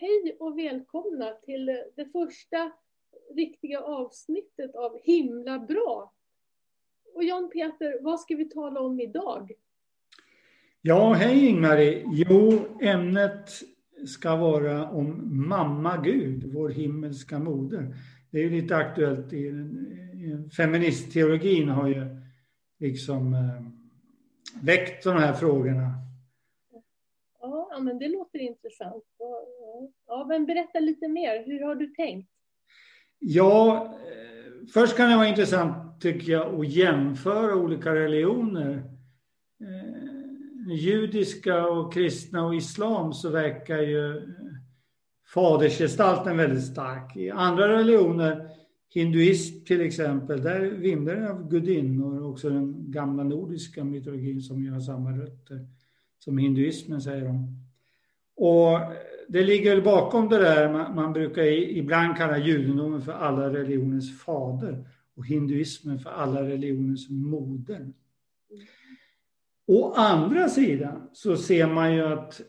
hej och välkomna till det första riktiga avsnittet av Himla bra. Och Jan Peter, vad ska vi tala om idag? Ja, hej Ingmarie. Jo, ämnet ska vara om mamma Gud, vår himmelska moder. Det är ju lite aktuellt i, i feministteologin har ju liksom eh, väckt de här frågorna Ja, men det låter intressant. Ja, men berätta lite mer. Hur har du tänkt? Ja, eh, först kan det vara intressant tycker jag att jämföra olika religioner. Eh, judiska och kristna och islam så verkar ju eh, fadersgestalten väldigt stark. I andra religioner, hinduism till exempel, där vimlar det av gudinnor. Också den gamla nordiska mytologin som ju har samma rötter som hinduismen säger de. Och det ligger bakom det där, man, man brukar ibland kalla judendomen för alla religionens fader och hinduismen för alla religionens moder. Å andra sidan så ser man ju att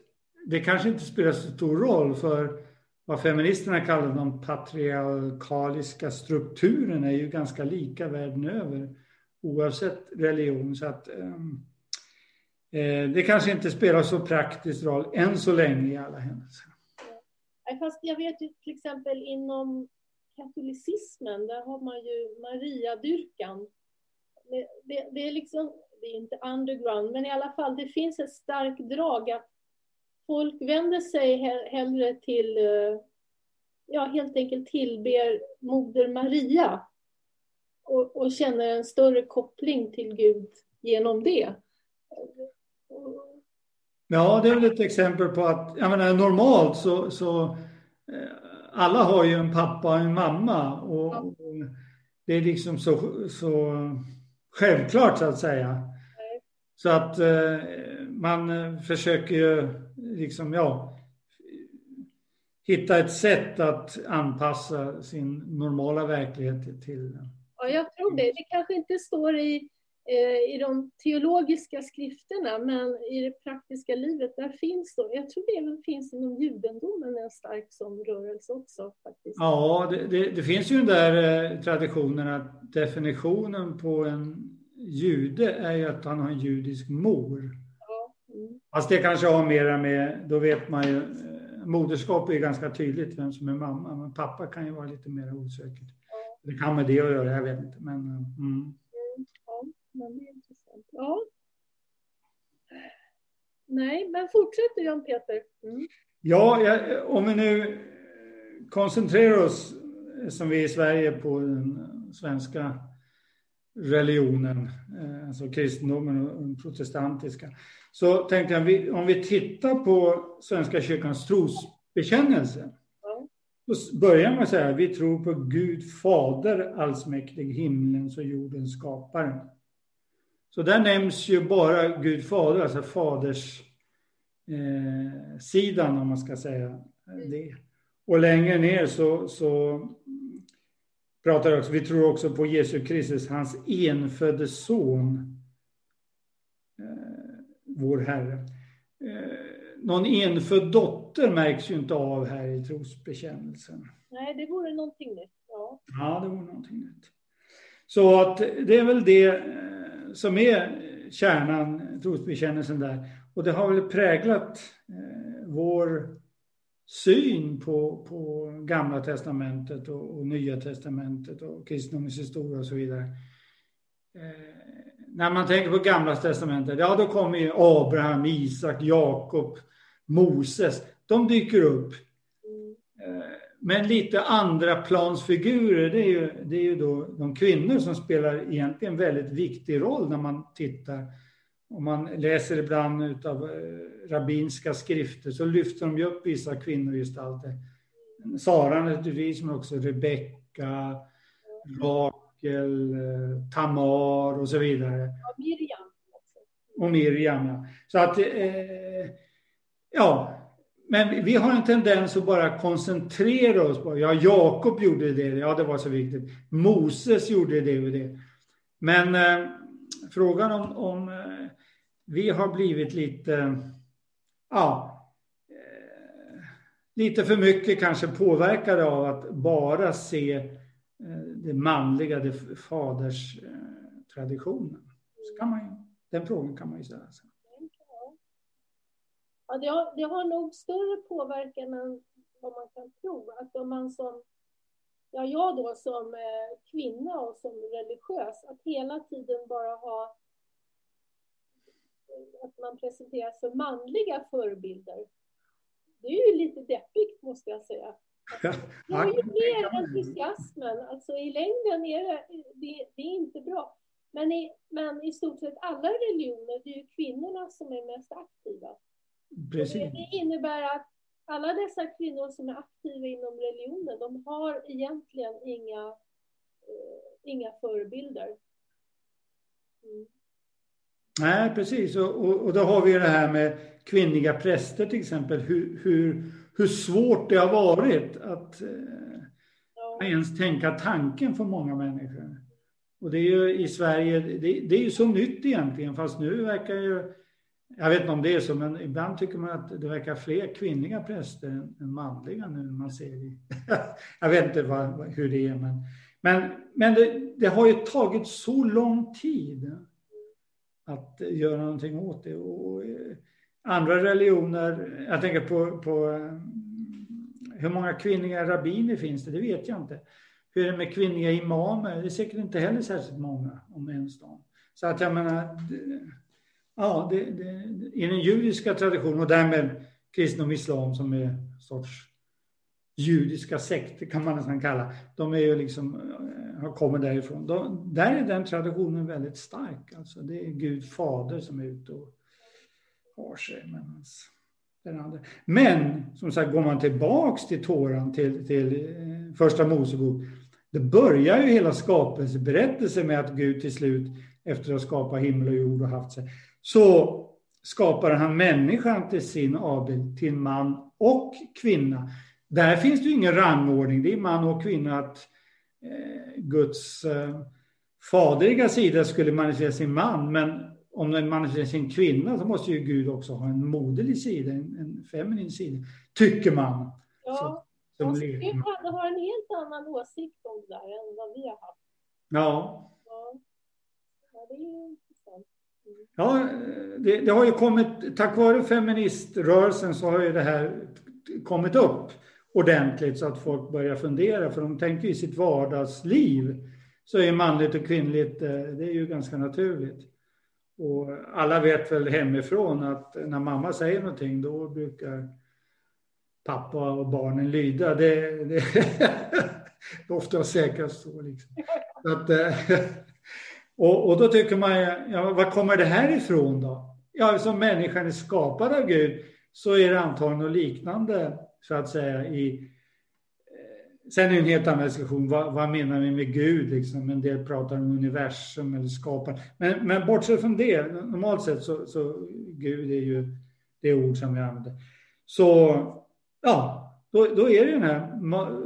det kanske inte spelar så stor roll för vad feministerna kallar de patriarkaliska strukturerna är ju ganska lika världen över oavsett religion. Så att um, Eh, det kanske inte spelar så praktisk roll än så länge i alla händelser. Fast jag vet ju till exempel inom katolicismen, där har man ju Mariadyrkan. Det, det, det, är liksom, det är inte underground, men i alla fall det finns ett starkt drag att folk vänder sig hellre till, eh, ja helt enkelt tillber Moder Maria och, och känner en större koppling till Gud genom det. Ja, det är väl ett exempel på att, jag menar normalt så, så eh, alla har ju en pappa och en mamma och, och det är liksom så, så självklart så att säga. Så att eh, man eh, försöker ju liksom, ja, hitta ett sätt att anpassa sin normala verklighet till. Ja, jag tror det. Det kanske inte står i i de teologiska skrifterna, men i det praktiska livet, där finns då, jag tror det även finns inom judendomen en stark sån rörelse också. Faktiskt. Ja, det, det, det finns ju den där eh, traditionen att definitionen på en jude är ju att han har en judisk mor. Ja. Mm. Fast det kanske har mera med, då vet man ju, eh, moderskap är ganska tydligt vem som är mamma, men pappa kan ju vara lite mer osäkert. Ja. Det kan med det att göra, jag vet inte. Men, mm. Men det är intressant. Ja. Nej, men fortsätt Jan Peter. Mm. Ja, jag, om vi nu koncentrerar oss som vi i Sverige på den svenska religionen, eh, alltså kristendomen och den protestantiska. Så tänkte jag, om vi tittar på Svenska kyrkans trosbekännelse. Ja. Då börjar man säga, vi tror på Gud fader allsmäktig, himlens och jordens skapare. Så där nämns ju bara Gud fader, alltså faders eh, sidan om man ska säga det. Och längre ner så, så pratar också, vi tror också på Jesus Kristus, hans enfödde son, eh, vår Herre. Eh, någon enfödd dotter märks ju inte av här i trosbekännelsen. Nej, det vore någonting nytt. Ja, ja det vore någonting nytt. Så att det är väl det eh, som är kärnan, trosbekännelsen där. Och det har väl präglat eh, vår syn på, på Gamla Testamentet och, och Nya Testamentet och kristendomens historia och så vidare. Eh, när man tänker på Gamla Testamentet, ja då kommer ju Abraham, Isak, Jakob, Moses. De dyker upp. Eh, men lite andra plansfigurer, det är, ju, det är ju då de kvinnor som spelar egentligen väldigt viktig roll när man tittar. Om man läser ibland av eh, rabbinska skrifter så lyfter de ju upp vissa kvinnogestalter. Sara naturligtvis, men också Rebecka, Rakel, eh, Tamar och så vidare. Och Miriam. Och Miriam, ja. Så att, eh, ja, men vi har en tendens att bara koncentrera oss på, ja Jakob gjorde det, ja det var så viktigt. Moses gjorde det och det. Men eh, frågan om, om eh, vi har blivit lite, ja, eh, lite för mycket kanske påverkade av att bara se eh, det manliga, det faderstraditionen. Eh, så kan man, den frågan kan man ju ställa sig. Ja, det, har, det har nog större påverkan än vad man kan tro. Att om man som, ja jag då som eh, kvinna och som religiös, att hela tiden bara ha att man presenteras för manliga förebilder. Det är ju lite deppigt måste jag säga. Det är ju mer entusiasmen, alltså i längden är det, det, det är inte bra. Men i, men i stort sett alla religioner, det är ju kvinnorna som är mest aktiva. Precis. Det, det innebär att alla dessa kvinnor som är aktiva inom religionen, de har egentligen inga, eh, inga förebilder. Mm. Nej, precis. Och, och, och, då har vi det här med kvinnliga präster till exempel. Hur, hur, hur svårt det har varit att eh, ja. ens tänka tanken för många människor. Och det är ju i Sverige, det, det är ju så nytt egentligen, fast nu verkar ju jag vet inte om det är så, men ibland tycker man att det verkar fler kvinnliga präster än, manliga nu när man ser det. jag vet inte vad, hur det är, men, men, men det, det, har ju tagit så lång tid att göra någonting åt det. Och eh, andra religioner, jag tänker på, på eh, hur många kvinnliga rabbiner finns det, det vet jag inte. Hur är det med kvinnliga imamer? Det är säkert inte heller särskilt många, om ens någon. Så att jag menar, ja, det, det, i den judiska traditionen och därmed kristendom och islam som är sorts judiska sekter kan man nästan kalla. De är ju liksom, eh, har kommit därifrån. De, där är den traditionen väldigt stark. Alltså det är Gud fader som är ute och har sig. Den andra. Men som sagt, går man tillbaks till Toran, till, till eh, första Mosebok, det börjar ju hela skapelseberättelsen med att Gud till slut, efter att ha skapat himmel och jord och haft sig, så skapar han människan till sin avbild, till man och kvinna. Där finns det ju ingen rangordning, det är man och kvinna att eh, Guds eh, faderiga sida skulle manifestera sin man, men om den manifesterar sin kvinna så måste ju Gud också ha en moderlig sida, en, en feminin sida, tycker man. Ja, så, som Gud har en helt annan åsikt om det där än vad vi har haft. Ja. Ja, ja det är. Ja, det, det, har ju kommit, tack vare feministrörelsen så har ju det här kommit upp ordentligt så att folk börjar fundera, för de tänker i sitt vardagsliv så är manligt och kvinnligt, eh, det är ju ganska naturligt. Och alla vet väl hemifrån att när mamma säger någonting då brukar pappa och barnen lyda. Det, det, är ofta säkrast så. Liksom. Att, eh, och, och, då tycker man, ja, var kommer det här ifrån då? Ja, som människan är skapad av Gud så är det antagligen något liknande så att säga i eh, Sen är det en helt annan diskussion, vad, vad, menar vi med Gud? Liksom? En del pratar om universum eller skaparen. Men, men bortsett från det, normalt sett så, så Gud är ju det ord som vi använder. Så ja, då, då är det den här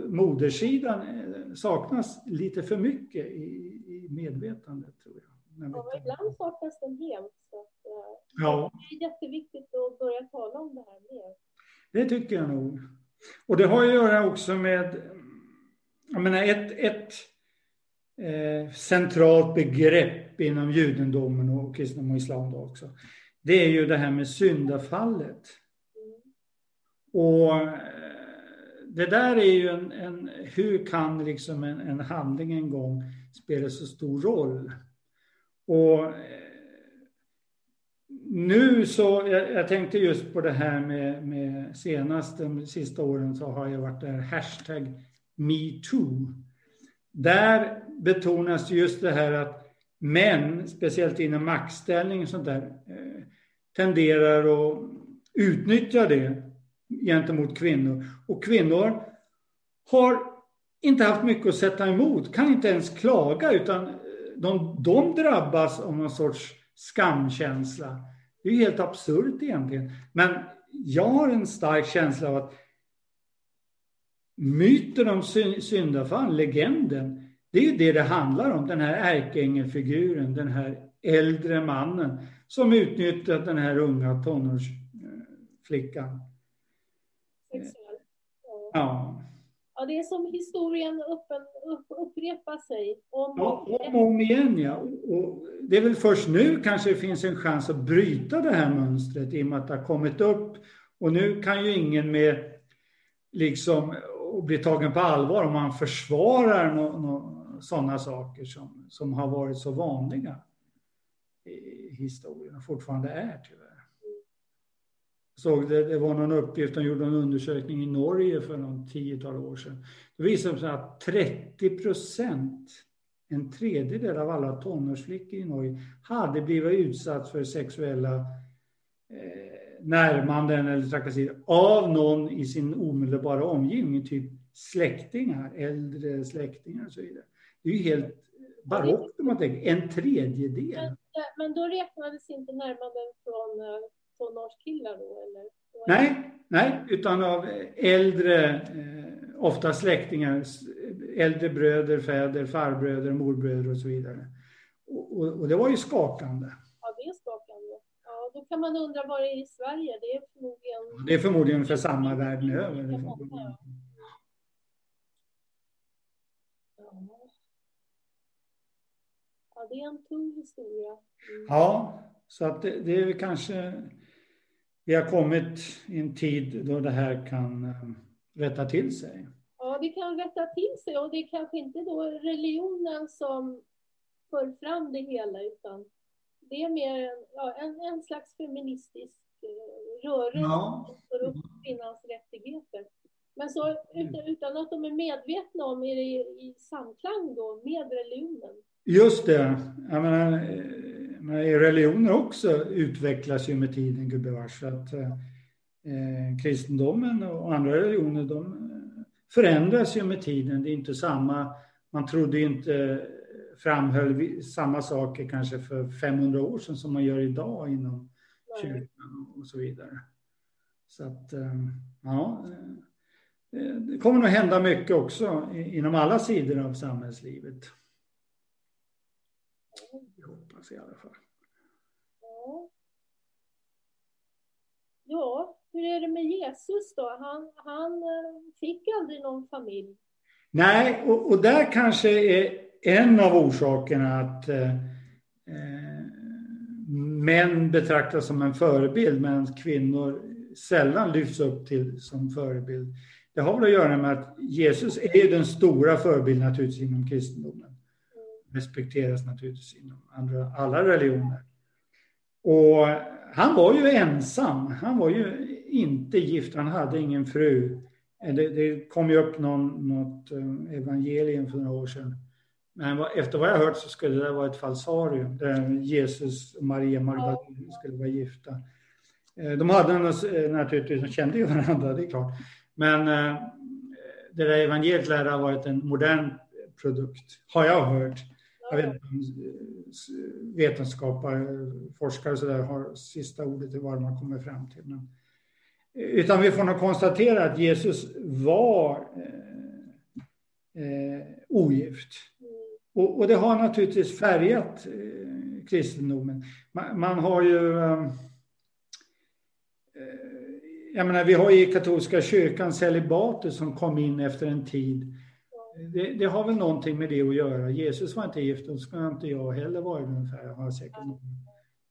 modersidan eh, saknas lite för mycket i, i medvetandet tror jag. Ja, ibland saknas den helt. Så att, eh, ja. Det är jätteviktigt att börja tala om det här mer. Det tycker jag nog. Och det har att göra också med, jag menar ett, ett eh, centralt begrepp inom judendomen och kristendom och islam också. Det är ju det här med syndafallet. Mm. Och eh, det där är ju en, en hur kan liksom en, en handling en gång spelar så stor roll? Och eh, nu så, jag, jag, tänkte just på det här med, med senast, de sista åren så har jag varit där hashtag metoo. Där betonas just det här att män, speciellt inom maktställning och sånt där, eh, tenderar att utnyttja det gentemot kvinnor. Och kvinnor har inte haft mycket att sätta emot, kan inte ens klaga utan de, de drabbas av någon sorts skamkänsla. Det är ju helt absurt egentligen. Men jag har en stark känsla av att myten om syndafall, legenden, det är ju det det handlar om. Den här ärkeängelfiguren, den här äldre mannen som utnyttjat den här unga tonårsflickan. Ja. Ja, det är som historien uppen, upp, upprepar sig om ja, om och om igen. Ja. Och det är väl först nu kanske det finns en chans att bryta det här mönstret i och med att det har kommit upp. Och nu kan ju ingen med liksom bli tagen på allvar om man försvarar no, no, sådana saker som, som har varit så vanliga i historien och fortfarande är tyvärr såg det, det var någon uppgift, de gjorde en undersökning i Norge för någon tiotal år sedan. Det visade sig att 30 procent, en tredjedel av alla tonårsflickor i Norge, hade blivit utsatt för sexuella eh, närmanden eller trakasserier av någon i sin omedelbara omgivning, typ släktingar, äldre släktingar och så vidare. Det är ju helt barockt om man tänker, en tredjedel. Men, men då räknades inte närmanden från eh, tonårskillar då? Eller? Nej, nej, utan av äldre, eh, ofta släktingar, äldre bröder, fäder, farbröder, morbröder och så vidare. Och, och, och, det var ju skakande. Ja, det är skakande. Ja, då kan man undra vad det är i Sverige. Det är förmodligen... Det är förmodligen för samma världen över. Ja, det är en tung historia. Mm. Ja, så att det, det är kanske vi har kommit i en tid då det här kan eh, rätta till sig. Ja, det kan rätta till sig och det är kanske inte då religionen som för fram det hela utan det är mer en, ja, en, en slags feministisk eh, rörelse ja. för upp kvinnans rättigheter. Men så utan, utan, att de är medvetna om är det i, i samklang då med religionen. Just det. Jag menar, eh, men religioner också utvecklas ju med tiden gubevars. Att, eh, kristendomen och andra religioner de förändras ju med tiden. Det är inte samma, man trodde inte framhöll samma saker kanske för 500 år sedan som man gör idag inom kyrkan och så vidare. Så att, eh, ja, eh, det kommer nog hända mycket också inom alla sidor av samhällslivet. Hoppas i alla fall. Ja. ja, hur är det med Jesus då? Han, han eh, fick aldrig någon familj. Nej, och, och där kanske är en av orsakerna att eh, eh, män betraktas som en förebild medan kvinnor sällan lyfts upp till som förebild. Det har väl att göra med att Jesus är den stora förebilden naturligtvis inom kristendomen respekteras naturligtvis inom andra, alla religioner. Och han var ju ensam. Han var ju inte gift. Han hade ingen fru. Eh, det, det kom ju upp någon, något eh, evangelium för några år sedan. Men efter vad jag hört så skulle det vara ett falsarium där Jesus och Maria Magdalena skulle vara gifta. Eh, de hade naturligtvis, de kände ju varandra, det är klart. Men det där evangeliet lär ha varit en modern produkt, har jag hört jag vet eh, vetenskapare, forskare och så där har sista ordet i vad man kommer fram till. Men, eh, utan vi får nog konstatera att Jesus var eh, eh, ogift. Och, och, det har naturligtvis färgat eh, kristendomen. Man, man, har ju... Eh, jag menar, vi har i katolska kyrkan celibater som kom in efter en tid det, det, har väl någonting med det att göra. Jesus var inte gift, och ska inte jag heller vara ungefär. Har säkert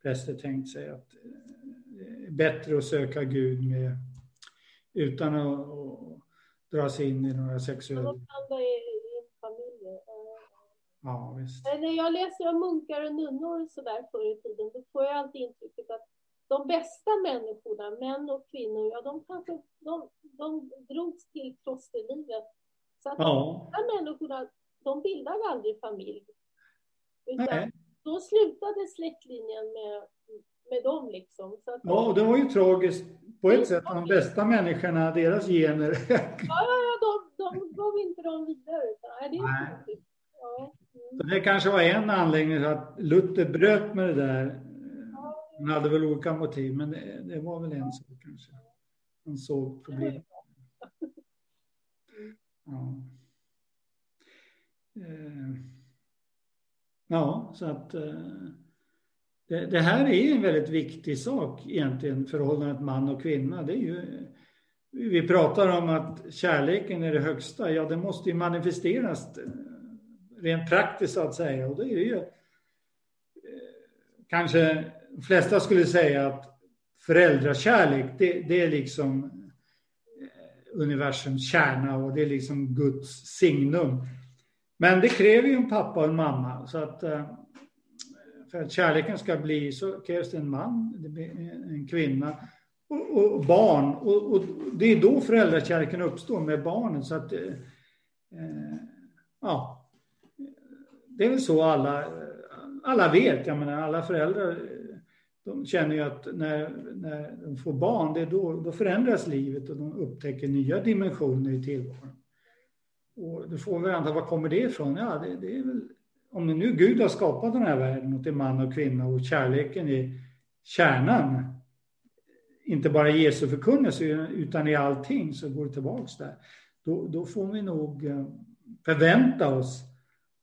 präster tänkt sig att det eh, är bättre att söka Gud med, utan att, att dra sig in i några sexuella... Ja, visst. När jag läser om munkar och nunnor så där förr i tiden, då får jag alltid intrycket att de bästa människorna, män och kvinnor, ja, de kanske de, de drogs till klosterlivet så att ja. de här människorna, de bildade aldrig familj. Utan Nej. då slutade släktlinjen med, med dem liksom. Så att ja, och det var ju tragiskt på ett sätt. De bästa människorna, deras gener. ja, ja, de, de gav inte dem vidare. Utan, det är Nej. Ja. Mm. Så det kanske var en anledning till att Luther bröt med det där. Han hade väl olika motiv, men det, det var väl en sak kanske. Han såg problem. Ja. Eh, ja, så att eh, det, det, här är en väldigt viktig sak egentligen, förhållandet man och kvinna. Det är ju vi pratar om att kärleken är det högsta. Ja, det måste ju manifesteras eh, rent praktiskt så att säga. Och det är ju kanske de flesta skulle säga att föräldrakärlek, det, det är liksom universums kärna och det är liksom Guds signum. Men det kräver ju en pappa och en mamma. Så att eh, för att kärleken ska bli så krävs det en man, en kvinna och, och barn. Och, och, det är då föräldrakärleken uppstår med barnen. Så att, eh, eh ja, det är väl så alla, alla vet. Jag menar, alla föräldrar de känner ju att när, när de får barn, det då, då förändras livet och de upptäcker nya dimensioner i tillvaron. Och då får vi anta, var kommer det ifrån? Ja, det, det, är väl, om nu Gud har skapat den här världen och till man och kvinna och kärleken är kärnan, inte bara i Jesu förkunnelse utan i allting så går det tillbaks där. Då, då får vi nog eh, förvänta oss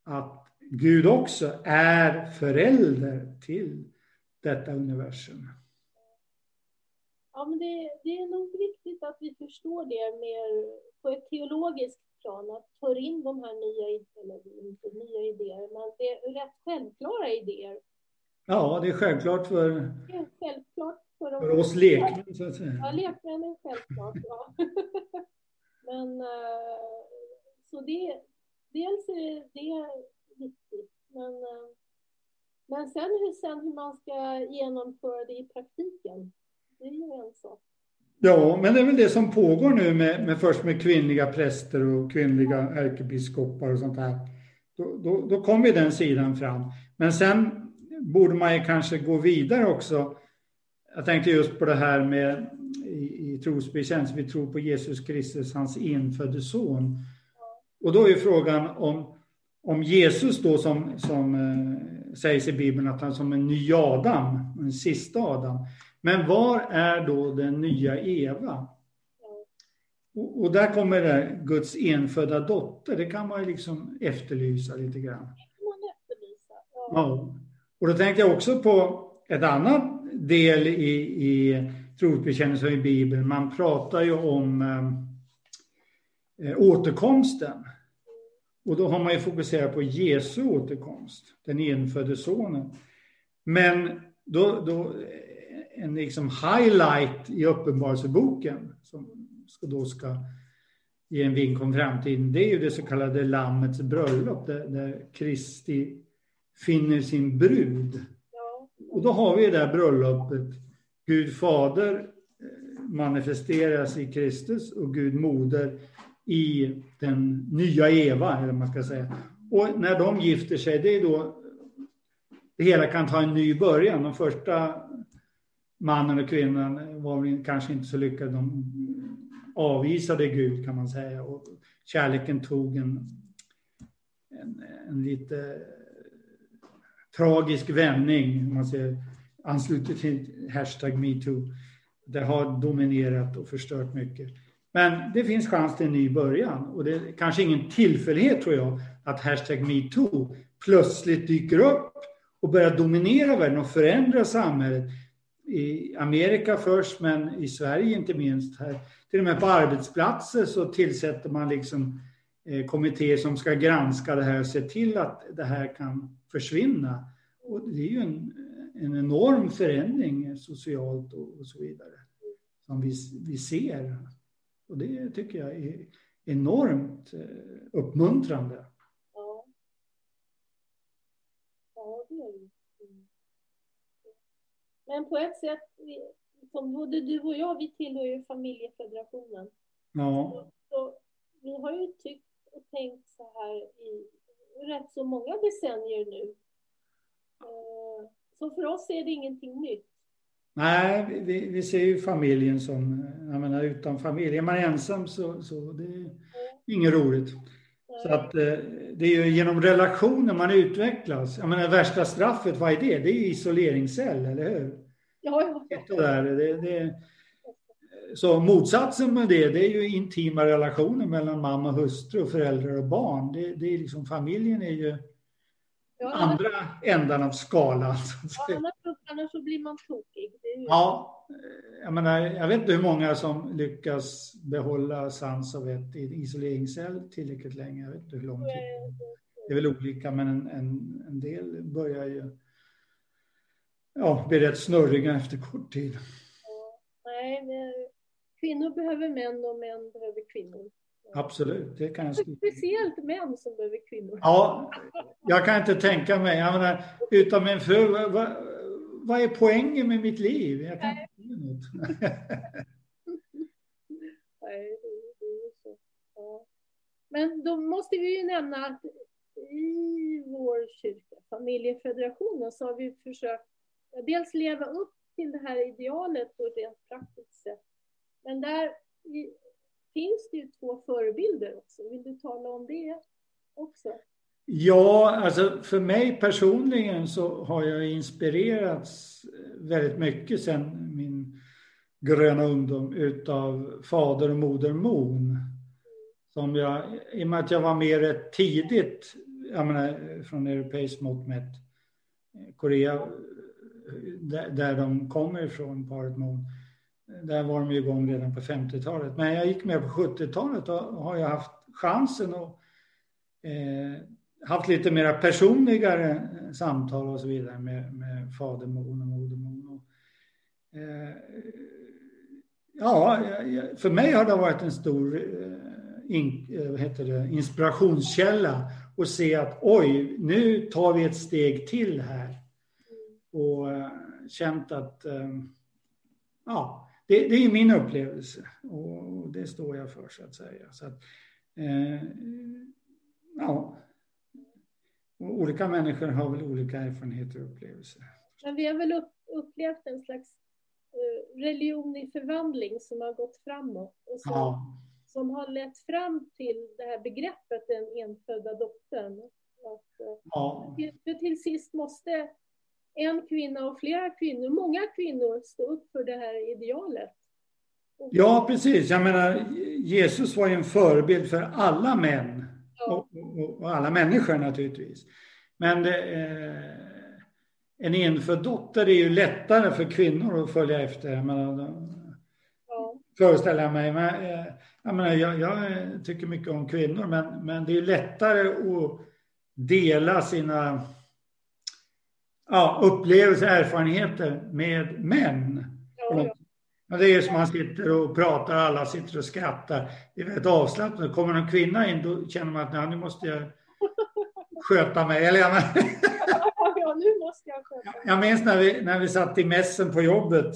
att Gud också är förälder till detta universum. Ja, men det, det, är nog viktigt att vi förstår det mer på ett teologiskt plan, att ta in de här nya, eller inte nya idéer, men det är rätt självklara idéer. Ja, det är självklart för, det är självklart för, för oss lekmän, så att säga. Ja, lekmän är självklart, ja. men eh, så det, dels är det viktigt, men eh, men sen hur, sen hur man ska genomföra det i praktiken, det är ju en sak. Ja, men det är väl det som pågår nu med, med först med kvinnliga präster och kvinnliga ärkebiskopar och sånt här. Då, då, då kommer den sidan fram. Men sen borde man ju kanske gå vidare också. Jag tänkte just på det här med i, i trosbekännelse, vi tror på Jesus Kristus, hans infödde son. Och då är frågan om, om Jesus då som, som eh, sägs i Bibeln att han är som en ny Adam, en sista Adam. Men var är då den nya Eva? Och, och där kommer det Guds enfödda dotter, det kan man ju liksom efterlysa lite grann. Ja. Och då tänkte jag också på ett annat del i, i trosbekännelsen i Bibeln. Man pratar ju om eh, återkomsten. Och då har man ju fokuserat på Jesu återkomst, den enfödde sonen. Men då, då en liksom highlight i Uppenbarelseboken som då ska ge en vink om framtiden, det är ju det så kallade Lammets bröllop där, där Kristi finner sin brud. Och då har vi det där bröllopet. Gud fader eh, manifesteras i Kristus och Gud moder i den nya Eva, eller man ska säga. Och när de gifter sig, det är då det hela kan ta en ny början. De första mannen och kvinnan var kanske inte så lyckade. De avvisade Gud kan man säga och kärleken tog en, en, en lite tragisk vändning. Man säger, ansluter till hashtag metoo. Det har dominerat och förstört mycket. Men det finns chans till en ny början och det är kanske ingen tillfällighet tror jag att hashtag metoo plötsligt dyker upp och börjar dominera världen och förändra samhället. I Amerika först, men i Sverige inte minst. Här. Till och med på arbetsplatser så tillsätter man liksom eh, kommittéer som ska granska det här och se till att det här kan försvinna. Och det är ju en, en enorm förändring eh, socialt och, och så vidare som vi, vi ser. Och det tycker jag är enormt eh, uppmuntrande. Ja. Ja, det är det. Men på ett sätt, som både du och jag, vi tillhör ju familjefederationen. Ja. Så, så, vi har ju tyckt och tänkt så här i rätt så många decennier nu. Eh, så för oss är det ingenting nytt. Nej, vi, vi ser ju familjen som, jag menar utan familj, är man ensam så, så det är inget roligt. Så att eh, det är ju genom relationer man utvecklas. Jag menar värsta straffet, vad är det? Det är isoleringscell, eller hur? Ja, ja. Det där, det, det, så motsatsen med det, det är ju intima relationer mellan mamma och hustru, föräldrar och barn. Det, det är liksom, familjen är ju ja, andra ändan av skalan. Ja, annars, annars så blir man tokig. Ju... Ja, jag, menar, jag vet inte hur många som lyckas behålla sans och vett i isoleringscell tillräckligt länge. Jag vet inte hur lång tid. Det är väl olika, men en, en, en del börjar ju ja, bli rätt snurriga efter kort tid. Ja, nej, kvinnor behöver män och män behöver kvinnor. Absolut, det kan jag skriva. Speciellt män som behöver kvinnor. Ja, jag kan inte tänka mig. Jag menar, utan min fru, vad, är poängen med mitt liv? Jag kan inte något. Nej, det är så. Ja. Men då måste vi ju nämna att i vår kyrka, familjefederationen, så har vi försökt dels leva upp till det här idealet på ett rent praktiskt sätt. Men där finns det ju två förebilder också. Vill du tala om det också? Ja, alltså för mig personligen så har jag inspirerats eh, väldigt mycket sen min gröna ungdom utav fader och moder Moon. Som jag, I och med att jag var med rätt tidigt, jag menar från europeiskt mått mätt, eh, Korea, eh, där, där de kommer ifrån, paret Moon, där var de igång redan på 50-talet. Men jag gick med på 70-talet och har jag haft chansen att eh, haft lite mera personligare samtal och så vidare med, med fadermon och modermon. Eh, ja, för mig har det varit en stor eh, in, eh, heter det, inspirationskälla och se att oj, nu tar vi ett steg till här. Och eh, känt att ja, det, det, är min upplevelse och det står jag för så att säga. Så att, eh, ja, olika människor har väl olika erfarenheter och upplevelser. Men vi har väl upp, upplevt en slags uh, religion i förvandling som har gått framåt och som, ja. som har lett fram till det här begreppet den enfödda dottern. Att, uh, ja. till, till sist måste en kvinna och flera kvinnor, många kvinnor, stå upp för det här idealet. Ja, precis. Jag menar, Jesus var ju en förebild för alla män och, och, och, alla människor naturligtvis. Men eh, en enfödd dotter är ju lättare för kvinnor att följa efter. Jag menar, ja. Föreställer jag mig. Men, eh, jag, menar, jag, jag, tycker mycket om kvinnor, men, men det är lättare att dela sina ja, upplevelser, erfarenheter med män. Ja, ja. Det är som man sitter och pratar, alla sitter och skrattar. Det är väldigt avslappnat. Kommer någon kvinna in då känner man att nej, nu måste jag sköta mig. Eller, ja, nu måste jag sköta mig. Jag minns när vi, när vi satt i mässen på jobbet.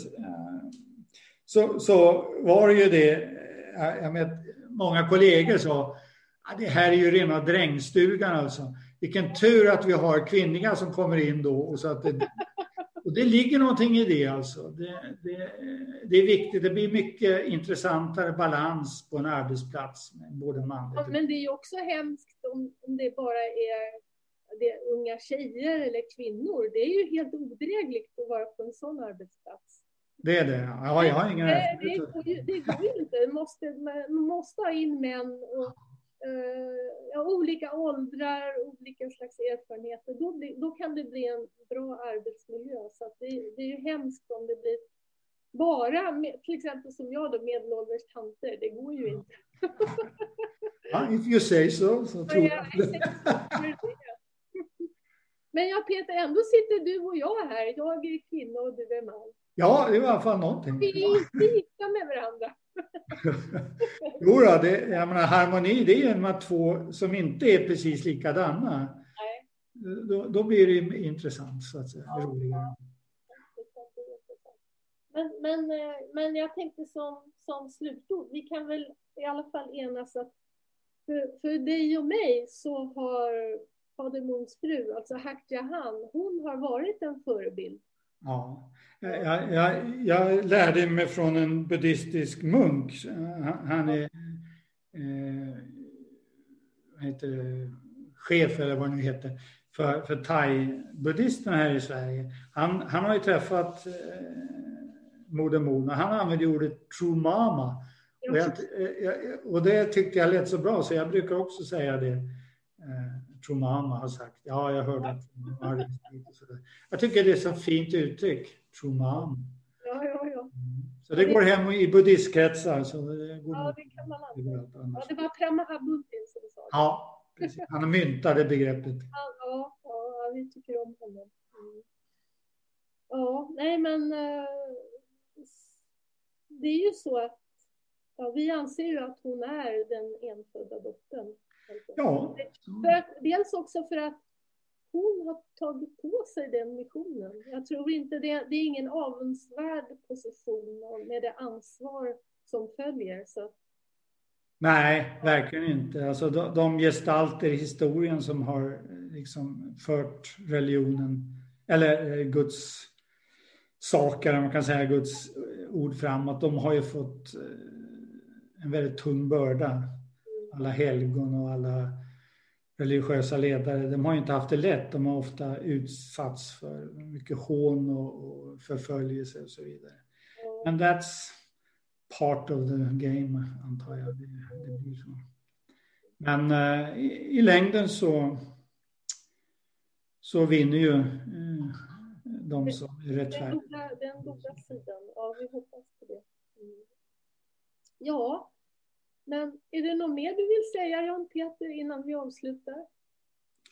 Så, så var det ju det, jag vet, många kollegor sa, det här är ju rena drängstugan alltså. Vilken tur att vi har kvinnliga som kommer in då. Och så att det, och det ligger någonting i det alltså. Det, det, det, är viktigt. Det blir mycket intressantare balans på en arbetsplats med både manligt ja, Men det är ju också hemskt om, om det bara är det unga tjejer eller kvinnor. Det är ju helt odrägligt att vara på en sån arbetsplats. Det är det? Ja, jag har ingen det, det, går ju, det går ju inte. Man måste, man måste ha in män och Eh, ja, olika åldrar, olika slags erfarenheter, då, blir, då kan det bli en bra arbetsmiljö. Så det, det, är ju hemskt om det blir bara, med, till exempel som jag då, medelålders tanter, det går ju inte. ja, if you say so, så tror jag Men ja, Peter, ändå sitter du och jag här. Jag är kvinna och du är man. Ja, det är i alla fall någonting. Vi är inte gifta med varandra. jo, då, det, jag menar, harmoni det är de två som inte är precis likadana. Nej. Då, då blir det intressant, så att säga. Ja. Roligare. Men, men, eh, men jag tänkte som, som slutord, vi kan väl i alla fall enas att för, för dig och mig så har Fader Moons fru, alltså Jahan, hon har varit en förebild. Ja, jag, jag, jag, lärde mig från en buddhistisk munk. Han är eh, heter chef, eller vad det nu heter, för, för thai-buddhisterna här i Sverige. Han, han har ju träffat eh, Moder Mona. Han använder ordet true mama. Och, jag, och, det tyckte jag lät så bra, så jag brukar också säga det. Eh, Trumama har sagt. Ja, jag hörde att Jag tycker det är så fint uttryck. Ja, ja, ja. Så det går hem i buddhistkretsar. Så det går ja, det kan man använda. Ja, det var Pramahabuntin som sa det. Ja, precis. Han myntade begreppet. Ja, ja, ja, vi tycker om honom. Mm. Ja, nej men eh, det är ju så att ja, vi anser ju att hon är den enfödda dottern. Ja. För dels också för att hon har tagit på sig den missionen. Jag tror inte det, det är ingen avundsvärd position med det ansvar som följer. Så. Nej, verkligen inte. Alltså de, de gestalter i historien som har liksom fört religionen, eller eh, Guds saker, man kan säga Guds ord framåt, de har ju fått eh, en väldigt tung börda. Alla helgon och alla religiösa ledare, de har inte haft det lätt. De har ofta utsatts för mycket hån och, förföljelse och så vidare. Men that's part of the game, antar jag. Det, det blir så. Men uh, i, i, längden så, så vinner ju uh, de som är rättfärdiga. Den goda sidan, ja vi hoppas på det. Mm. Ja, men är det något mer du vill säga Jan Peter innan vi avslutar?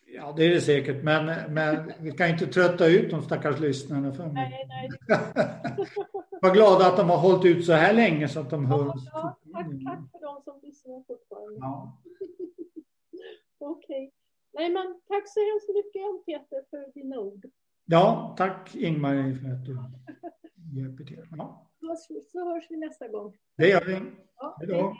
Ja, det är det säkert, men, men vi kan inte trötta ut de stackars lyssnarna för mycket. Nej, nej. Var glada att de har hållit ut så här länge så att de hör oss. Ja, tack, tack för de som lyssnar fortfarande. Ja. Okej. Okay. Nej, men tack så hemskt mycket Peter för dina ord. Ja, tack Ingmarie för att du hjälper till. Ja. Så, så hörs vi nästa gång. Det gör vi. Ja, Hej då.